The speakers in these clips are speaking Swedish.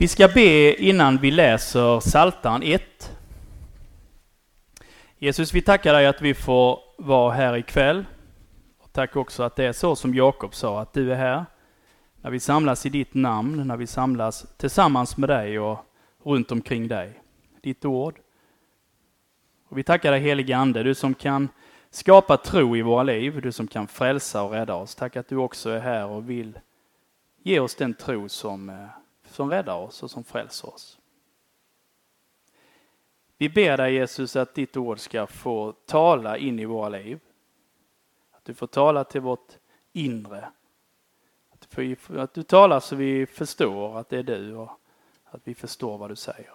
Vi ska be innan vi läser Saltan 1. Jesus, vi tackar dig att vi får vara här ikväll. Och tack också att det är så som Jakob sa, att du är här. När vi samlas i ditt namn, när vi samlas tillsammans med dig och runt omkring dig. Ditt ord. Och vi tackar dig helige Ande, du som kan skapa tro i våra liv, du som kan frälsa och rädda oss. Tack att du också är här och vill ge oss den tro som, eh, som räddar oss och som frälser oss. Vi ber dig Jesus att ditt ord ska få tala in i våra liv. Att du får tala till vårt inre. Att du, att du talar så vi förstår att det är du och att vi förstår vad du säger.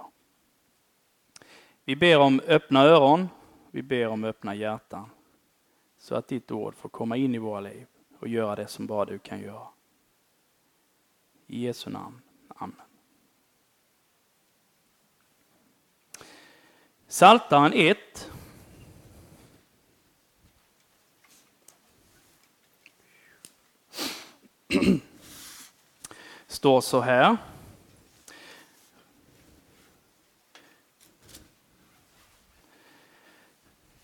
Vi ber om öppna öron, vi ber om öppna hjärtan. Så att ditt ord får komma in i våra liv och göra det som bara du kan göra. I Jesu namn. Amen. Saltaren 1. Står så här.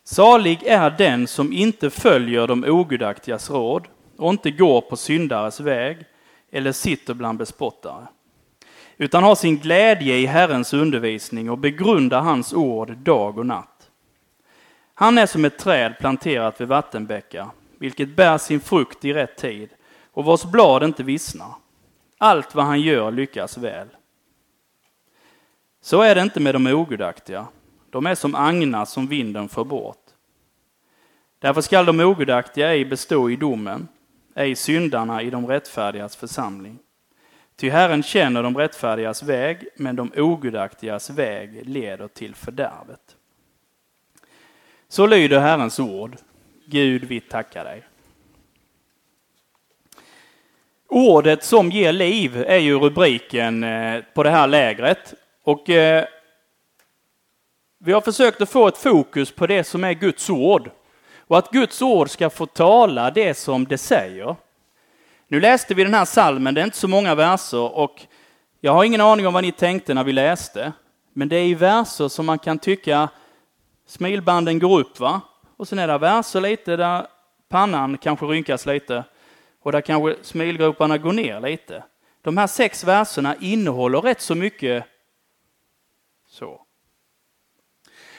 Salig är den som inte följer de ogudaktigas råd och inte går på syndares väg eller sitter bland bespottare, utan har sin glädje i Herrens undervisning och begrundar hans ord dag och natt. Han är som ett träd planterat vid vattenbäckar, vilket bär sin frukt i rätt tid och vars blad inte vissnar. Allt vad han gör lyckas väl. Så är det inte med de ogudaktiga. De är som agnar som vinden för bort. Därför skall de ogudaktiga ej bestå i domen, ej syndarna i de rättfärdigas församling. Ty Herren känner de rättfärdigas väg, men de ogudaktigas väg leder till fördärvet. Så lyder Herrens ord. Gud, vi tackar dig. Ordet som ger liv är ju rubriken eh, på det här lägret. Och eh, vi har försökt att få ett fokus på det som är Guds ord. Och att Guds ord ska få tala det som det säger. Nu läste vi den här salmen, det är inte så många verser och jag har ingen aning om vad ni tänkte när vi läste. Men det är i verser som man kan tycka smilbanden går upp va? Och sen är det verser lite där pannan kanske rynkas lite och där kanske smilgroparna går ner lite. De här sex verserna innehåller rätt så mycket så.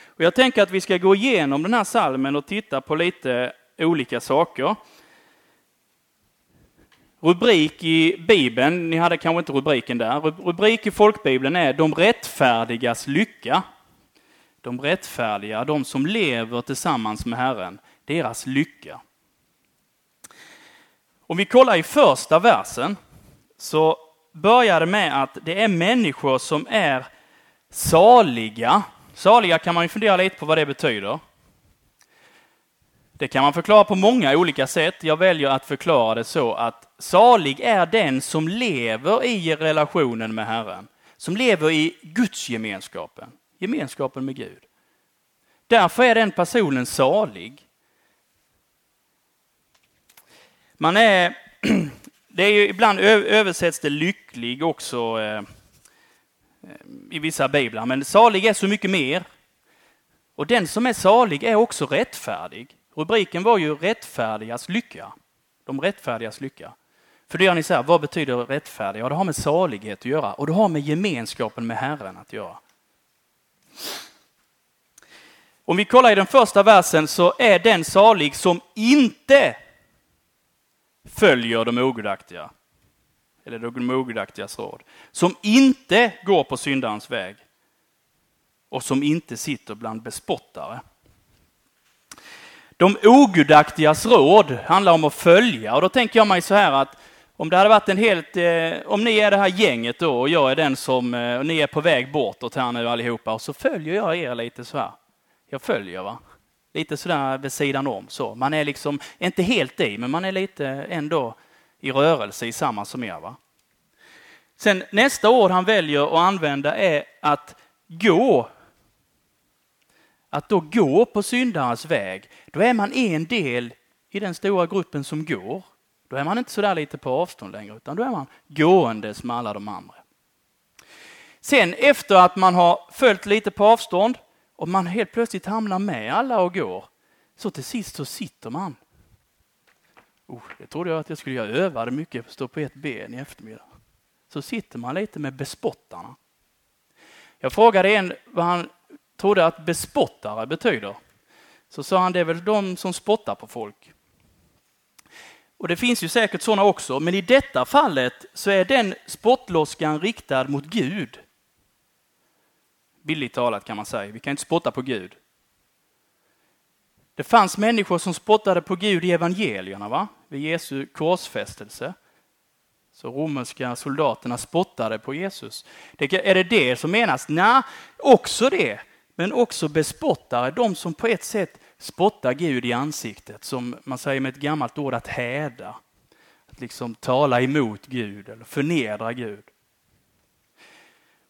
Och jag tänker att vi ska gå igenom den här salmen och titta på lite olika saker. Rubrik i Bibeln, ni hade kanske inte rubriken där. Rubrik i folkbibeln är De rättfärdigas lycka. De rättfärdiga, de som lever tillsammans med Herren, deras lycka. Om vi kollar i första versen så börjar det med att det är människor som är saliga Saliga kan man ju fundera lite på vad det betyder. Det kan man förklara på många olika sätt. Jag väljer att förklara det så att salig är den som lever i relationen med Herren. Som lever i Guds gemenskapen, gemenskapen med Gud. Därför är den personen salig. Man är, det är ju ibland översätts det lycklig också eh, i vissa biblar, men salig är så mycket mer. Och den som är salig är också rättfärdig. Rubriken var ju rättfärdigas lycka. De rättfärdigas lycka. För då gör ni så här, vad betyder rättfärdig? Ja, det har med salighet att göra och det har med gemenskapen med Herren att göra. Om vi kollar i den första versen så är den salig som inte följer de ogudaktiga eller de ogudaktigas råd, som inte går på syndarens väg och som inte sitter bland bespottare. De ogudaktigas råd handlar om att följa och då tänker jag mig så här att om det hade varit en helt, eh, om ni är det här gänget då och jag är den som, eh, och ni är på väg bortåt här nu allihopa och så följer jag er lite så här. Jag följer va. Lite sådär vid sidan om så. Man är liksom, inte helt i, men man är lite ändå i rörelse i samma som er. Va? Sen nästa ord han väljer att använda är att gå. Att då gå på syndarens väg, då är man en del i den stora gruppen som går. Då är man inte så där lite på avstånd längre, utan då är man gåendes med alla de andra. Sen efter att man har följt lite på avstånd och man helt plötsligt hamnar med alla och går, så till sist så sitter man. Oh, det trodde jag att jag skulle göra. Jag övade mycket, stå på ett ben i eftermiddag. Så sitter man lite med bespottarna. Jag frågade en vad han trodde att bespottare betyder. Så sa han det är väl de som spottar på folk. Och det finns ju säkert sådana också, men i detta fallet så är den spottloskan riktad mot Gud. Billigt talat kan man säga, vi kan inte spotta på Gud. Det fanns människor som spottade på Gud i evangelierna, va? vid Jesu korsfästelse. Så romerska soldaterna spottade på Jesus. Det, är det det som menas? Nej, också det. Men också bespottare, de som på ett sätt spottar Gud i ansiktet, som man säger med ett gammalt ord att häda. Att liksom tala emot Gud eller förnedra Gud.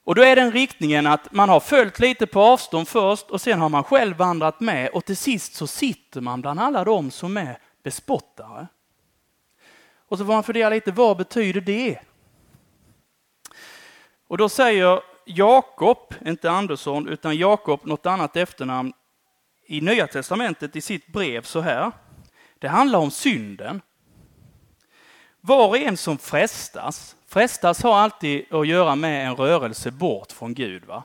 Och då är den riktningen att man har följt lite på avstånd först och sen har man själv vandrat med och till sist så sitter man bland alla de som är bespottare. Och så får man fundera lite, vad betyder det? Och då säger Jakob, inte Andersson, utan Jakob något annat efternamn i Nya Testamentet i sitt brev så här. Det handlar om synden. Var och en som frestas, frestas har alltid att göra med en rörelse bort från Gud. Va?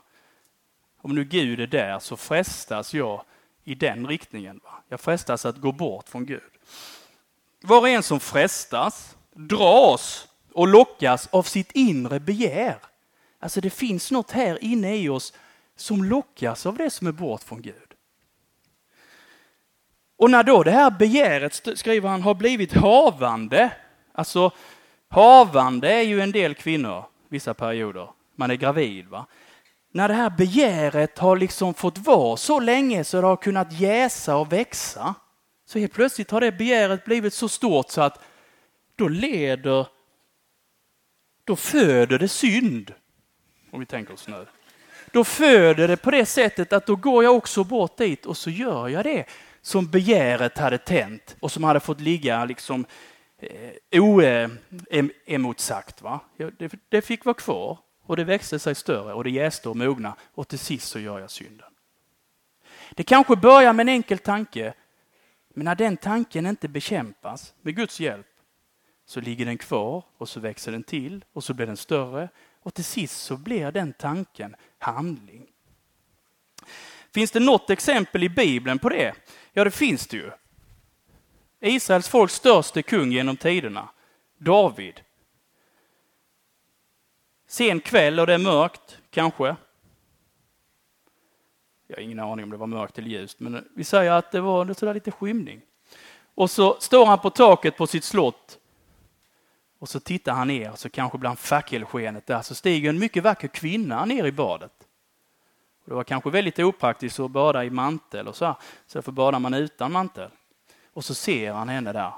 Om nu Gud är där så frestas jag i den riktningen. Va? Jag frestas att gå bort från Gud. Var och en som frestas dras och lockas av sitt inre begär. Alltså det finns något här inne i oss som lockas av det som är bort från Gud. Och när då det här begäret, skriver han, har blivit havande, alltså havande är ju en del kvinnor vissa perioder, man är gravid. va. När det här begäret har liksom fått vara så länge så det har kunnat jäsa och växa, så helt plötsligt har det begäret blivit så stort så att då leder, då föder det synd. Om vi tänker oss nu. Då föder det på det sättet att då går jag också bort dit och så gör jag det som begäret hade tänt och som hade fått ligga liksom eh, oemotsagt. Va? Det, det fick vara kvar och det växte sig större och det jäste och mogna och till sist så gör jag synden. Det kanske börjar med en enkel tanke, men när den tanken inte bekämpas med Guds hjälp så ligger den kvar och så växer den till och så blir den större och till sist så blir den tanken handling. Finns det något exempel i Bibeln på det? Ja, det finns det ju. Israels folks största kung genom tiderna, David. Sen kväll och det är mörkt, kanske. Jag har ingen aning om det var mörkt eller ljust, men vi säger att det var sådär lite skymning. Och så står han på taket på sitt slott och så tittar han ner, så kanske bland fackelskenet där så stiger en mycket vacker kvinna ner i badet. Det var kanske väldigt opraktiskt att bada i mantel och så, här, så därför badar man utan mantel. Och så ser han henne där.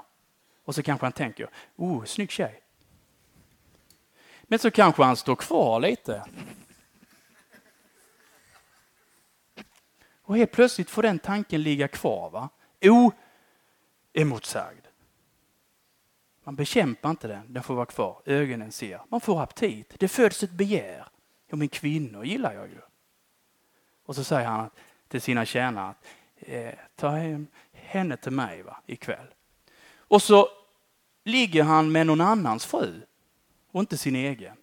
Och så kanske han tänker, oh, snygg tjej. Men så kanske han står kvar lite. Och helt plötsligt får den tanken ligga kvar, va? oemotsagd. Man bekämpar inte den, den får vara kvar. Ögonen ser. Man får aptit. Det föds ett begär. Ja, men kvinnor gillar jag ju. Och så säger han till sina tjänare att eh, ta hem henne till mig va, ikväll. Och så ligger han med någon annans fru och inte sin egen.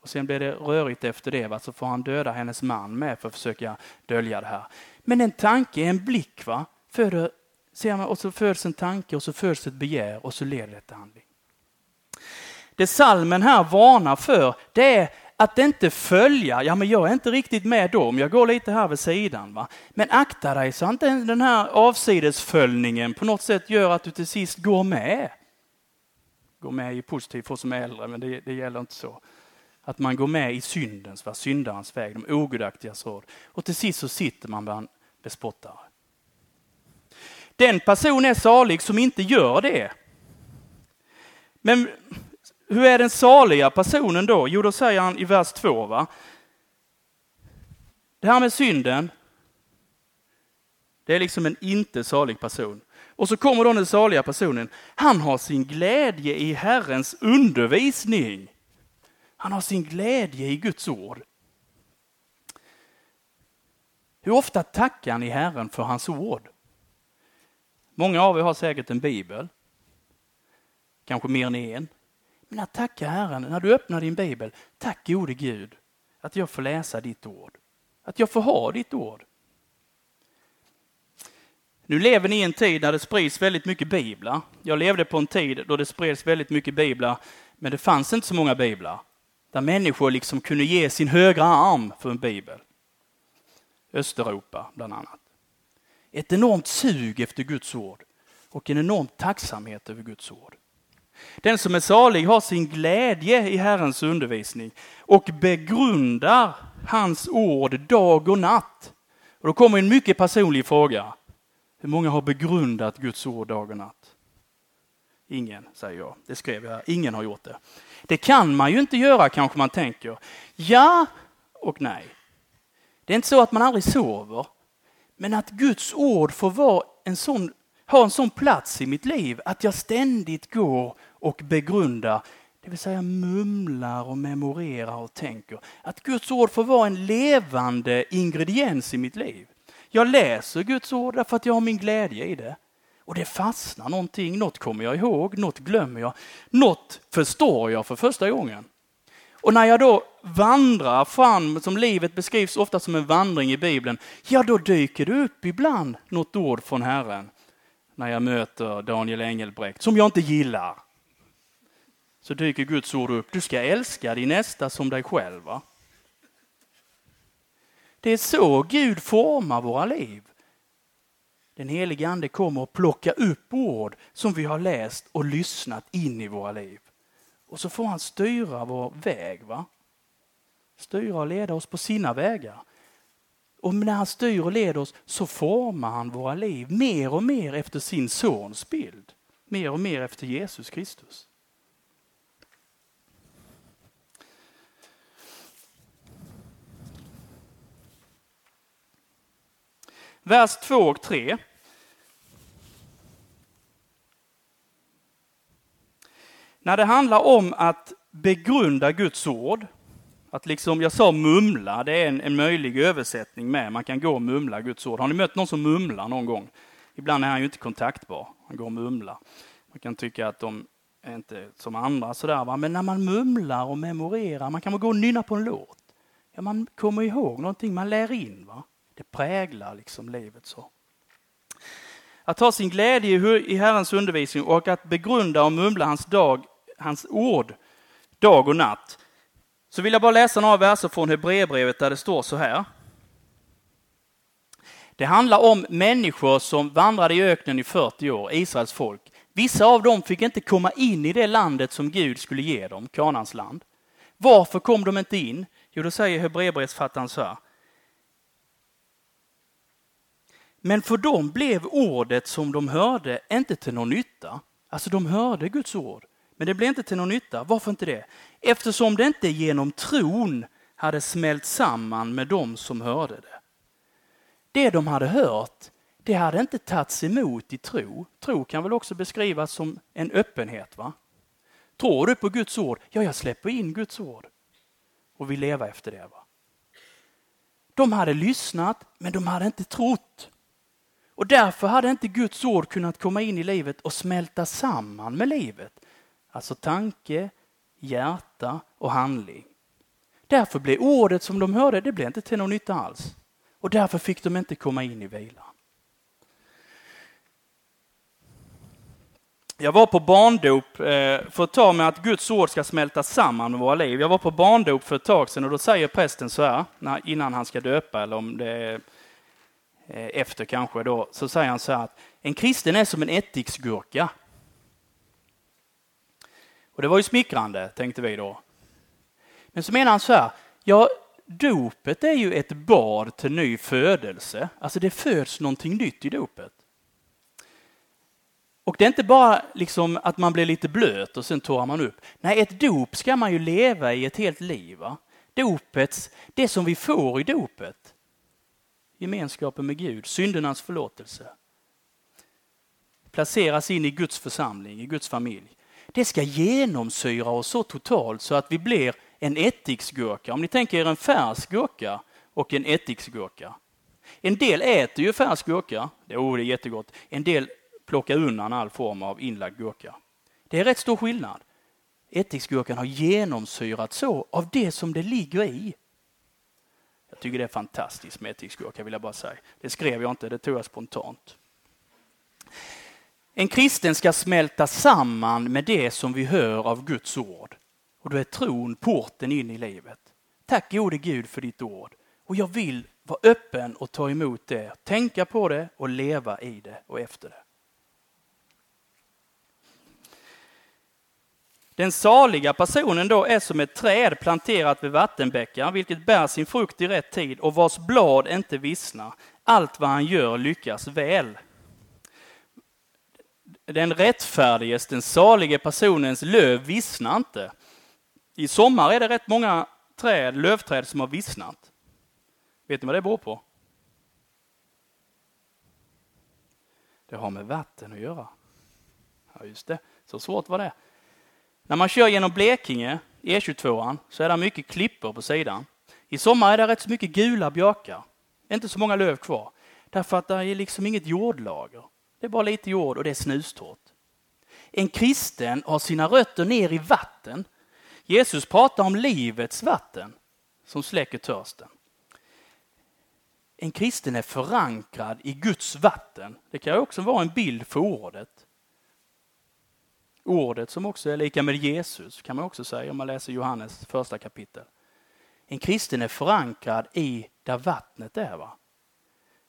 Och sen blir det rörigt efter det, va? så får han döda hennes man med för att försöka dölja det här. Men en tanke, en blick, va? Föder, ser man, och så föds en tanke och så föds ett begär och så leder det till handling. Det salmen här varnar för, det är att inte följa, ja men jag är inte riktigt med dem, jag går lite här vid sidan. Va? Men akta dig så att inte den här avsidesföljningen på något sätt gör att du till sist går med. Går med i positivt för oss som är äldre, men det, det gäller inte så. Att man går med i syndens, va? syndarens väg, de ogudaktigas råd. Och till sist så sitter man bland bespottare. Den person är salig som inte gör det. Men hur är den saliga personen då? Jo, då säger han i vers 2. Va? Det här med synden, det är liksom en inte salig person. Och så kommer då den saliga personen. Han har sin glädje i Herrens undervisning. Han har sin glädje i Guds ord. Hur ofta tackar ni Herren för hans ord? Många av er har säkert en bibel. Kanske mer än en. Men att tacka Herren, när du öppnar din bibel, tack gode Gud att jag får läsa ditt ord. Att jag får ha ditt ord. Nu lever ni i en tid när det sprids väldigt mycket biblar. Jag levde på en tid då det spreds väldigt mycket biblar, men det fanns inte så många biblar. Där människor liksom kunde ge sin högra arm för en bibel. Östeuropa bland annat. Ett enormt sug efter Guds ord och en enorm tacksamhet över Guds ord. Den som är salig har sin glädje i Herrens undervisning och begrundar hans ord dag och natt. Och då kommer en mycket personlig fråga. Hur många har begrundat Guds ord dag och natt? Ingen, säger jag. Det skrev jag här. Ingen har gjort det. Det kan man ju inte göra kanske man tänker. Ja och nej. Det är inte så att man aldrig sover. Men att Guds ord får vara en sån, ha en sån plats i mitt liv att jag ständigt går och begrundar, det vill säga mumlar och memorerar och tänker. Att Guds ord får vara en levande ingrediens i mitt liv. Jag läser Guds ord därför att jag har min glädje i det. Och det fastnar någonting, något kommer jag ihåg, något glömmer jag, något förstår jag för första gången. Och när jag då vandrar fram, som livet beskrivs ofta som en vandring i Bibeln, ja då dyker det upp ibland något ord från Herren. När jag möter Daniel Engelbrekt, som jag inte gillar. Så dyker Guds ord upp, du ska älska din nästa som dig själv. Va? Det är så Gud formar våra liv. Den helige Ande kommer att plocka upp ord som vi har läst och lyssnat in i våra liv. Och så får han styra vår väg. va? Styra och leda oss på sina vägar. Och när han styr och leder oss så formar han våra liv mer och mer efter sin sons bild. Mer och mer efter Jesus Kristus. Vers 2 och 3. När det handlar om att begrunda Guds ord, att liksom, jag sa mumla, det är en, en möjlig översättning med, man kan gå och mumla Guds ord. Har ni mött någon som mumlar någon gång? Ibland är han ju inte kontaktbar, han går och mumlar. Man kan tycka att de är inte som andra sådär, va? men när man mumlar och memorerar, man kan gå och nynna på en låt. Ja, man kommer ihåg någonting, man lär in. Va? Det präglar liksom livet så. Att ha sin glädje i Herrens undervisning och att begrunda och mumla hans, dag, hans ord dag och natt. Så vill jag bara läsa några verser från Hebreerbrevet där det står så här. Det handlar om människor som vandrade i öknen i 40 år, Israels folk. Vissa av dem fick inte komma in i det landet som Gud skulle ge dem, Kanans land. Varför kom de inte in? Jo, då säger Hebreerbrevsfattaren så här. Men för dem blev ordet som de hörde inte till någon nytta. Alltså de hörde Guds ord, men det blev inte till någon nytta. Varför inte det? Eftersom det inte genom tron hade smält samman med dem som hörde det. Det de hade hört, det hade inte tagits emot i tro. Tro kan väl också beskrivas som en öppenhet. va? Tror du på Guds ord? Ja, jag släpper in Guds ord och vill leva efter det. va? De hade lyssnat, men de hade inte trott. Och därför hade inte Guds ord kunnat komma in i livet och smälta samman med livet. Alltså tanke, hjärta och handling. Därför blev ordet som de hörde, det blev inte till någon nytta alls. Och därför fick de inte komma in i vilan. Jag var på barndop eh, för att ta med att Guds ord ska smälta samman med våra liv. Jag var på barndop för ett tag sedan och då säger prästen så här, innan han ska döpa eller om det är eh, efter kanske då, så säger han så här att en kristen är som en ättiksgurka. Och det var ju smickrande, tänkte vi då. Men så menar han så här, ja, dopet är ju ett bad till ny födelse. Alltså det föds någonting nytt i dopet. Och det är inte bara liksom att man blir lite blöt och sen torrar man upp. Nej, ett dop ska man ju leva i ett helt liv. Va? Dopets, det som vi får i dopet, gemenskapen med Gud, syndernas förlåtelse. Placeras in i Guds församling, i Guds familj. Det ska genomsyra oss så totalt så att vi blir en ättiksgurka. Om ni tänker er en färsk gurka och en ättiksgurka. En del äter ju färsk gurka. Det oh, är jättegott. En del plockar undan all form av inlagd gurka. Det är rätt stor skillnad. Ättiksgurkan har genomsyrat så av det som det ligger i. Jag tycker det är fantastiskt med ättiksgurka vill jag bara säga. Det skrev jag inte, det tog jag spontant. En kristen ska smälta samman med det som vi hör av Guds ord. Och då är tron porten in i livet. Tack gode Gud för ditt ord. Och jag vill vara öppen och ta emot det, tänka på det och leva i det och efter det. Den saliga personen då är som ett träd planterat vid vattenbäckar, vilket bär sin frukt i rätt tid och vars blad inte vissnar. Allt vad han gör lyckas väl. Den rättfärdiges, den salige personens löv vissnar inte. I sommar är det rätt många träd, lövträd som har vissnat. Vet ni vad det beror på? Det har med vatten att göra. Ja, just det. Så svårt var det. När man kör genom Blekinge, E22, så är det mycket klippor på sidan. I sommar är det rätt så mycket gula björkar. Inte så många löv kvar. Därför att det är liksom inget jordlager. Det är bara lite jord och det är snustorrt. En kristen har sina rötter ner i vatten. Jesus pratar om livets vatten som släcker törsten. En kristen är förankrad i Guds vatten. Det kan också vara en bild för ordet. Ordet som också är lika med Jesus kan man också säga om man läser Johannes första kapitel. En kristen är förankrad i där vattnet är. Va?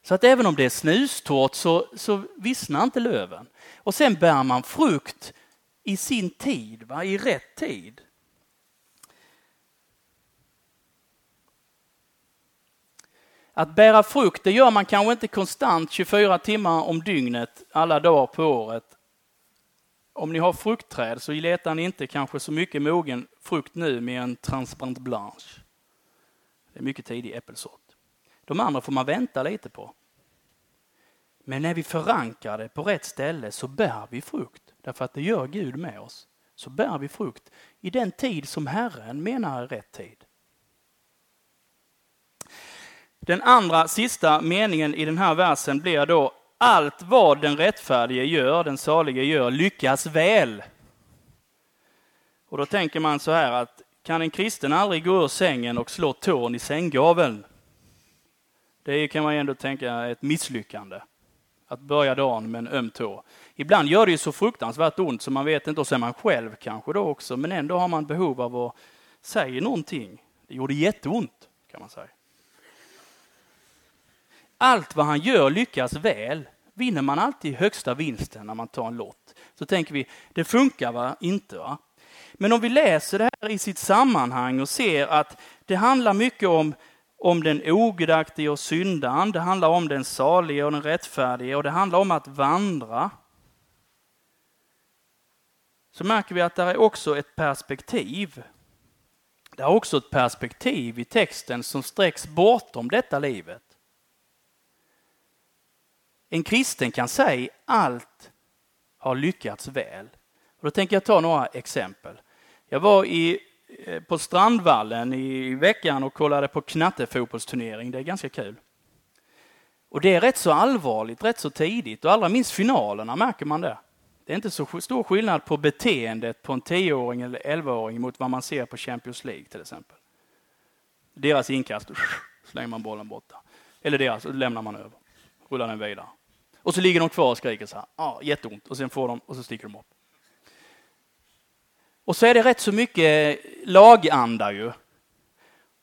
Så att även om det är snustort så, så vissnar inte löven. Och sen bär man frukt i sin tid, va? i rätt tid. Att bära frukt, det gör man kanske inte konstant 24 timmar om dygnet, alla dagar på året. Om ni har fruktträd så letar ni inte kanske så mycket mogen frukt nu med en transparent blanche. Det är mycket tidig äppelsort. De andra får man vänta lite på. Men när vi förankrar det på rätt ställe så bär vi frukt, därför att det gör Gud med oss. Så bär vi frukt i den tid som Herren menar är rätt tid. Den andra sista meningen i den här versen blir då allt vad den rättfärdige gör, den salige gör, lyckas väl. Och då tänker man så här att kan en kristen aldrig gå ur sängen och slå tån i sänggaveln? Det kan man ju ändå tänka är ett misslyckande. Att börja dagen med en öm tå. Ibland gör det ju så fruktansvärt ont så man vet inte, och så är man själv kanske då också, men ändå har man behov av att säga någonting. Det gjorde jätteont, kan man säga allt vad han gör lyckas väl, vinner man alltid högsta vinsten när man tar en lott. Så tänker vi, det funkar va? Inte va? Men om vi läser det här i sitt sammanhang och ser att det handlar mycket om, om den ogudaktige och syndaren, det handlar om den salige och den rättfärdige och det handlar om att vandra. Så märker vi att det är också ett perspektiv. Det är också ett perspektiv i texten som sträcks bortom detta livet. En kristen kan säga allt har lyckats väl. Och då tänker jag ta några exempel. Jag var i, Eh, på Strandvallen i veckan och kollade på knattefotbollsturnering. Det är ganska kul. Och det är rätt så allvarligt, rätt så tidigt och allra minst finalerna märker man det. Det är inte så stor skillnad på beteendet på en 10-åring eller 11-åring mot vad man ser på Champions League till exempel. Deras inkast, slänger man bollen borta. Eller deras, lämnar man över rullar den vidare. Och så ligger de kvar och skriker så här, ah, jätteont, och sen får de, och så sticker de upp. Och så är det rätt så mycket laganda ju.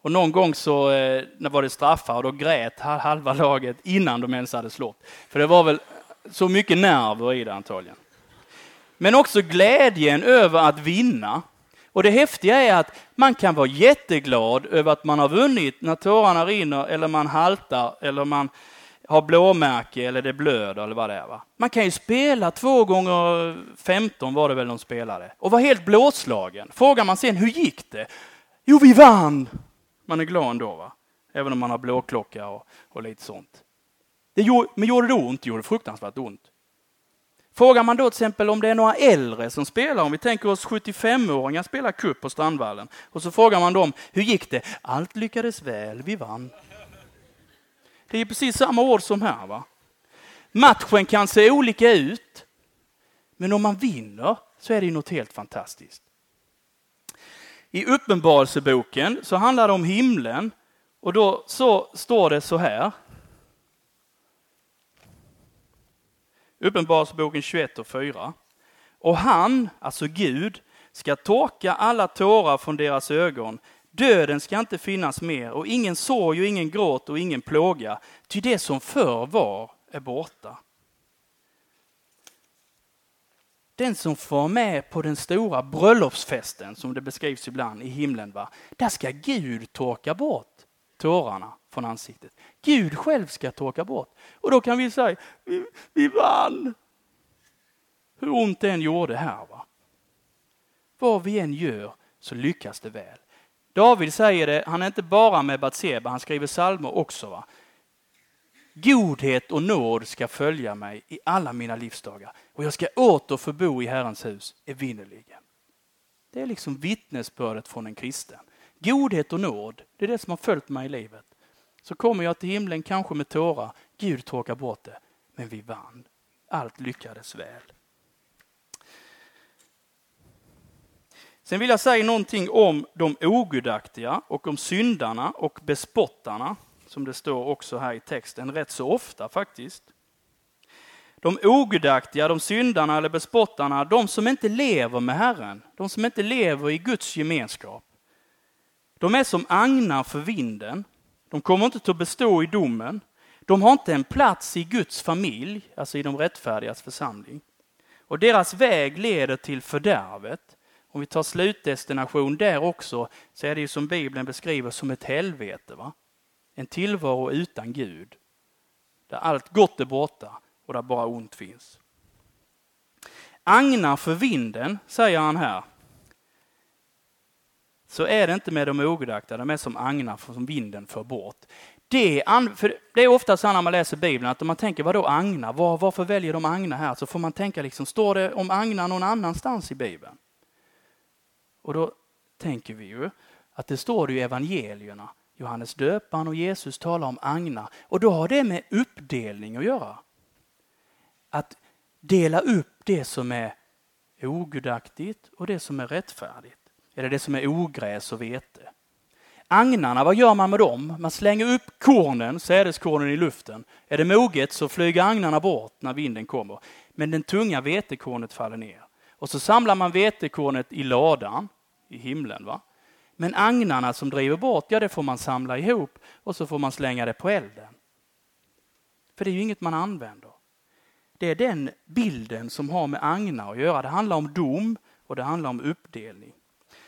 Och någon gång så eh, när var det straffar och då grät halva laget innan de ens hade slått. För det var väl så mycket nerver i det antagligen. Men också glädjen över att vinna. Och det häftiga är att man kan vara jätteglad över att man har vunnit när tårarna rinner eller man haltar eller man har blåmärke eller det blöder eller vad det är. Va? Man kan ju spela två gånger 15 var det väl de spelade och var helt blåslagen. Frågar man sen hur gick det? Jo, vi vann! Man är glad ändå, va? även om man har blåklocka och, och lite sånt. Det gjorde, men gjorde det ont? Gjorde det fruktansvärt ont. Frågar man då till exempel om det är några äldre som spelar, om vi tänker oss 75-åringar spelar cup på Strandvallen, och så frågar man dem, hur gick det? Allt lyckades väl, vi vann. Det är precis samma ord som här. va? Matchen kan se olika ut, men om man vinner så är det ju något helt fantastiskt. I Uppenbarelseboken så handlar det om himlen och då så står det så här. Uppenbarelseboken 21 och 4. Och han, alltså Gud, ska torka alla tårar från deras ögon. Döden ska inte finnas mer och ingen sorg och ingen gråt och ingen plåga, ty det som förr var är borta. Den som får med på den stora bröllopsfesten, som det beskrivs ibland i himlen, va? där ska Gud torka bort tårarna från ansiktet. Gud själv ska torka bort. Och då kan vi säga, vi, vi vann. Hur ont det än gjorde här. Va? Vad vi än gör så lyckas det väl. David säger det, han är inte bara med Batseba, han skriver psalmer också. Va? Godhet och nåd ska följa mig i alla mina livsdagar och jag ska åter få bo i Herrens hus evinnerligen. Det är liksom vittnesbördet från en kristen. Godhet och nåd, det är det som har följt mig i livet. Så kommer jag till himlen, kanske med tårar. Gud torkar bort det. Men vi vann. Allt lyckades väl. Sen vill jag säga någonting om de ogudaktiga och om syndarna och bespottarna, som det står också här i texten, rätt så ofta faktiskt. De ogudaktiga, de syndarna eller bespottarna, de som inte lever med Herren, de som inte lever i Guds gemenskap. De är som agnar för vinden. De kommer inte att bestå i domen. De har inte en plats i Guds familj, alltså i de rättfärdigas församling. Och deras väg leder till fördärvet. Om vi tar slutdestination där också, så är det ju som Bibeln beskriver som ett helvete. Va? En tillvaro utan Gud. Där allt gott är borta och där bara ont finns. Agnar för vinden, säger han här så är det inte med de ogudaktiga, de är som agnar som vinden för bort. Det är, för det är ofta så när man läser Bibeln att om man tänker, vadå agnar? Var, varför väljer de agnar här? Så får man tänka, liksom, står det om agnar någon annanstans i Bibeln? Och då tänker vi ju att det står det i evangelierna. Johannes döparen och Jesus talar om agnar. Och då har det med uppdelning att göra. Att dela upp det som är ogudaktigt och det som är rättfärdigt. Eller det som är ogräs och vete. Agnarna, vad gör man med dem? Man slänger upp kornen, sädeskornen i luften. Är det moget så flyger agnarna bort när vinden kommer. Men den tunga vetekornet faller ner. Och så samlar man vetekornet i ladan i himlen. va? Men agnarna som driver bort, ja det får man samla ihop och så får man slänga det på elden. För det är ju inget man använder. Det är den bilden som har med agnar att göra. Det handlar om dom och det handlar om uppdelning.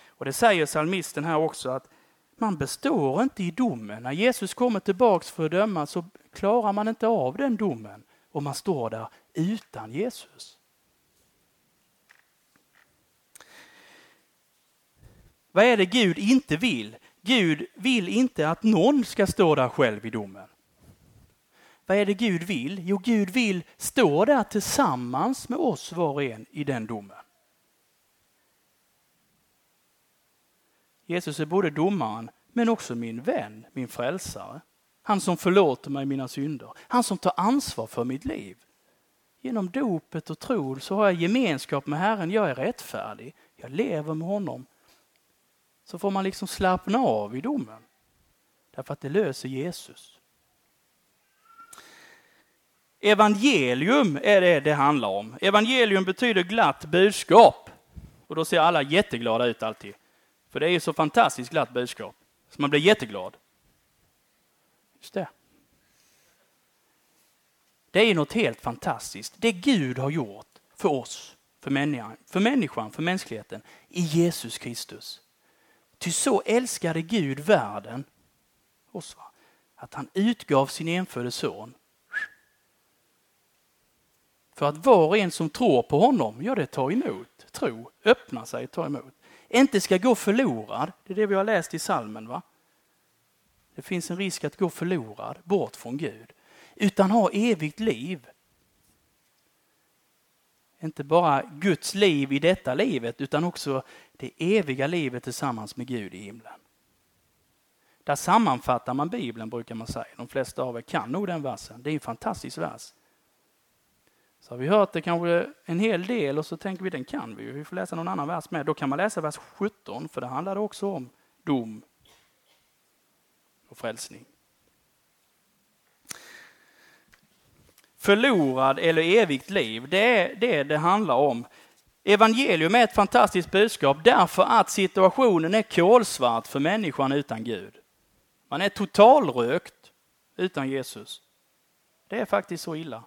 Och det säger psalmisten här också att man består inte i domen. När Jesus kommer tillbaks för att döma så klarar man inte av den domen och man står där utan Jesus. Vad är det Gud inte vill? Gud vill inte att någon ska stå där själv i domen. Vad är det Gud vill? Jo, Gud vill stå där tillsammans med oss var och en i den domen. Jesus är både domaren men också min vän, min frälsare. Han som förlåter mig mina synder. Han som tar ansvar för mitt liv. Genom dopet och tron så har jag gemenskap med Herren. Jag är rättfärdig. Jag lever med honom. Så får man liksom slappna av i domen. Därför att det löser Jesus. Evangelium är det det handlar om. Evangelium betyder glatt budskap. Och då ser alla jätteglada ut alltid. För det är ju så fantastiskt glatt budskap. Så man blir jätteglad. Just det. Det är något helt fantastiskt. Det Gud har gjort för oss, för människan, för, människan, för mänskligheten, i Jesus Kristus. Ty så älskade Gud världen, oss, att han utgav sin enfödde son. För att var och en som tror på honom, ja det tar emot. Tro, öppnar sig, tar emot inte ska gå förlorad. Det är det vi har läst i salmen. va? Det finns en risk att gå förlorad, bort från Gud. Utan ha evigt liv. Inte bara Guds liv i detta livet utan också det eviga livet tillsammans med Gud i himlen. Där sammanfattar man Bibeln brukar man säga. De flesta av er kan nog den versen. Det är en fantastisk vers. Så har vi hört det kanske en hel del och så tänker vi den kan vi Vi får läsa någon annan vers med. Då kan man läsa vers 17 för det handlar också om dom och frälsning. Förlorad eller evigt liv, det är det det handlar om. Evangelium är ett fantastiskt budskap därför att situationen är kolsvart för människan utan Gud. Man är totalrökt utan Jesus. Det är faktiskt så illa.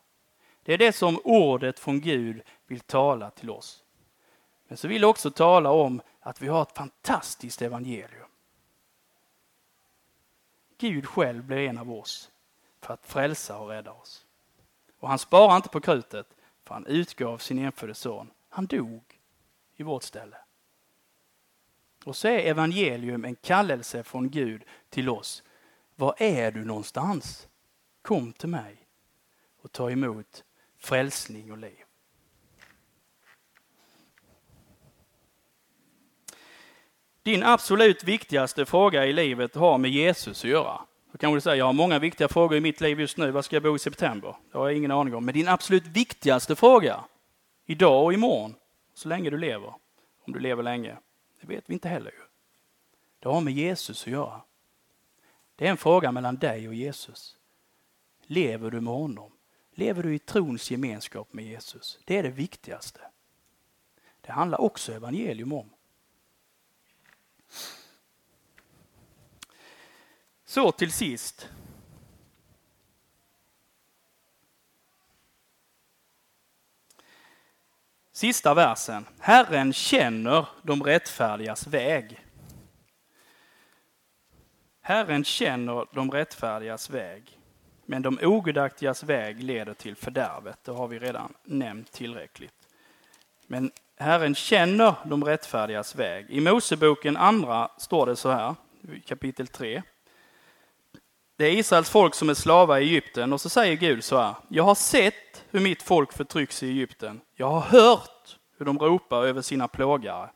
Det är det som ordet från Gud vill tala till oss. Men så vill det också tala om att vi har ett fantastiskt evangelium. Gud själv blev en av oss för att frälsa och rädda oss. Och han sparar inte på krutet, för han utgav sin enfödde son. Han dog i vårt ställe. Och så är evangelium en kallelse från Gud till oss. Var är du någonstans? Kom till mig och ta emot frälsning och liv. Din absolut viktigaste fråga i livet har med Jesus att göra. Då kan du säga, jag har många viktiga frågor i mitt liv just nu. Var ska jag bo i september? Det har jag ingen aning om. Men din absolut viktigaste fråga, idag och imorgon, så länge du lever, om du lever länge, det vet vi inte heller ju. Det har med Jesus att göra. Det är en fråga mellan dig och Jesus. Lever du med honom? Lever du i trons gemenskap med Jesus? Det är det viktigaste. Det handlar också evangelium om. Så till sist. Sista versen. Herren känner de rättfärdigas väg. Herren känner de rättfärdigas väg, men de ogudaktigas väg leder till fördärvet. Det har vi redan nämnt tillräckligt. Men Herren känner de rättfärdigas väg. I Moseboken andra står det så här, kapitel 3. Det är Israels folk som är slavar i Egypten och så säger Gud så här. Jag har sett hur mitt folk förtrycks i Egypten. Jag har hört hur de ropar över sina plågare,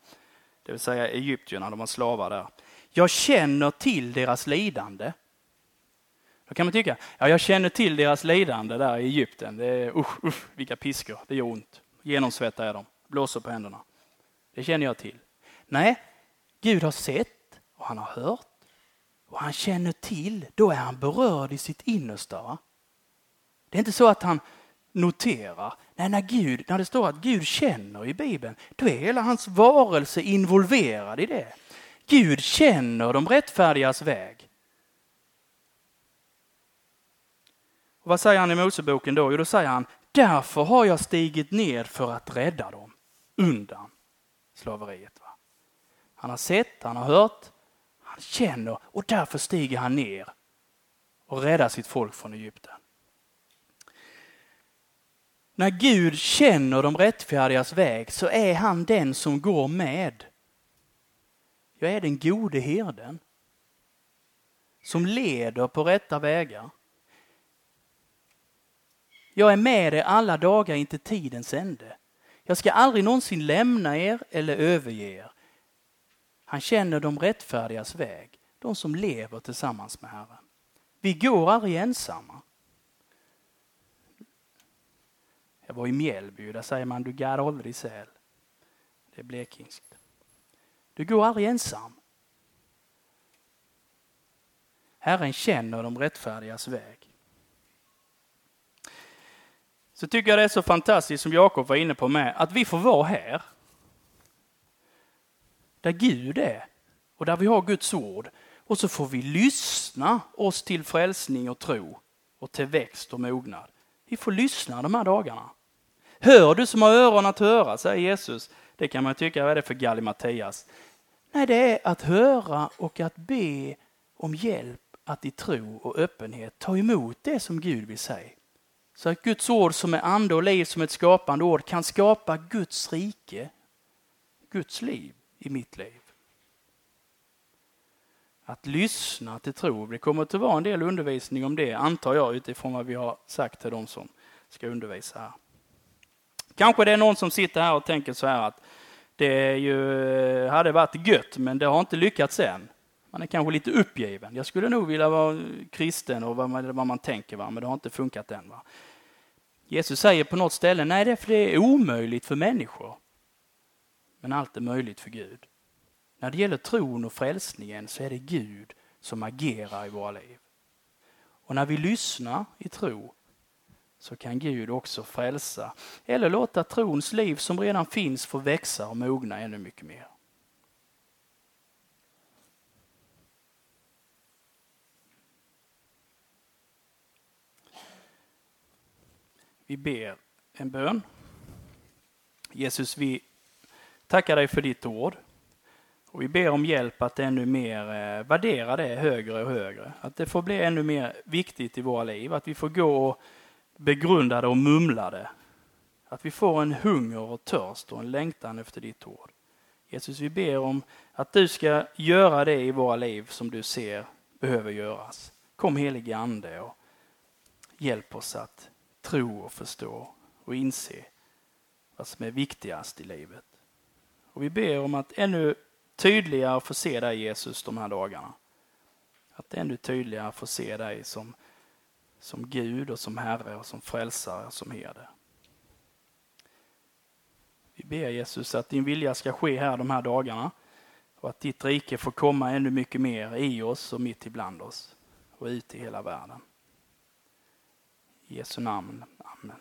det vill säga egyptierna, de var slavar där. Jag känner till deras lidande. Då kan man tycka, ja jag känner till deras lidande där i Egypten. Det är, usch, usch, vilka piskor, det gör ont. Genomsvettar är de, blåser på händerna. Det känner jag till. Nej, Gud har sett och han har hört och han känner till, då är han berörd i sitt innersta. Va? Det är inte så att han noterar. Nej, när, Gud, när det står att Gud känner i Bibeln, då är hela hans varelse involverad i det. Gud känner de rättfärdigas väg. Och vad säger han i Moseboken då? Jo, då säger han, därför har jag stigit ner för att rädda dem undan slaveriet. Va? Han har sett, han har hört, han känner och därför stiger han ner och räddar sitt folk från Egypten. När Gud känner de rättfärdigas väg så är han den som går med. Jag är den gode herden som leder på rätta vägar. Jag är med er alla dagar in till tidens ände. Jag ska aldrig någonsin lämna er eller överge er. Han känner de rättfärdigas väg, de som lever tillsammans med Herren. Vi går aldrig ensamma. Jag var i Mjällby, där säger man du går aldrig säl. Det är blekingskt. Du går aldrig ensam. Herren känner de rättfärdigas väg. Så tycker jag det är så fantastiskt som Jakob var inne på med, att vi får vara här där Gud är och där vi har Guds ord. Och så får vi lyssna oss till frälsning och tro och till växt och mognad. Vi får lyssna de här dagarna. Hör du som har öron att höra, säger Jesus. Det kan man tycka, vad är det för gallimatias? Nej, det är att höra och att be om hjälp att i tro och öppenhet ta emot det som Gud vill säga. Så att Guds ord som är ande och liv som ett skapande ord kan skapa Guds rike, Guds liv i mitt liv. Att lyssna till tro. Det kommer att vara en del undervisning om det, antar jag, utifrån vad vi har sagt till de som ska undervisa här. Kanske det är någon som sitter här och tänker så här att det ju hade varit gött, men det har inte lyckats än. Man är kanske lite uppgiven. Jag skulle nog vilja vara kristen och vad man, vad man tänker, va? men det har inte funkat än. Va? Jesus säger på något ställe, nej det är för det är omöjligt för människor. Men allt är möjligt för Gud. När det gäller tron och frälsningen så är det Gud som agerar i våra liv. Och när vi lyssnar i tro så kan Gud också frälsa eller låta trons liv som redan finns få växa och mogna ännu mycket mer. Vi ber en bön. Jesus, vi tackar dig för ditt ord. Och vi ber om hjälp att ännu mer eh, värdera det högre och högre. Att det får bli ännu mer viktigt i våra liv. Att vi får gå och begrundade och mumlade. Att vi får en hunger och törst och en längtan efter ditt ord. Jesus, vi ber om att du ska göra det i våra liv som du ser behöver göras. Kom helige Ande och hjälp oss att tro och förstå och inse vad som är viktigast i livet. Och vi ber om att ännu tydligare få se dig Jesus de här dagarna. Att ännu tydligare få se dig som, som Gud och som Herre och som frälsare och som herde. Vi ber Jesus att din vilja ska ske här de här dagarna och att ditt rike får komma ännu mycket mer i oss och mitt ibland oss och ut i hela världen. I Jesu namn. Amen.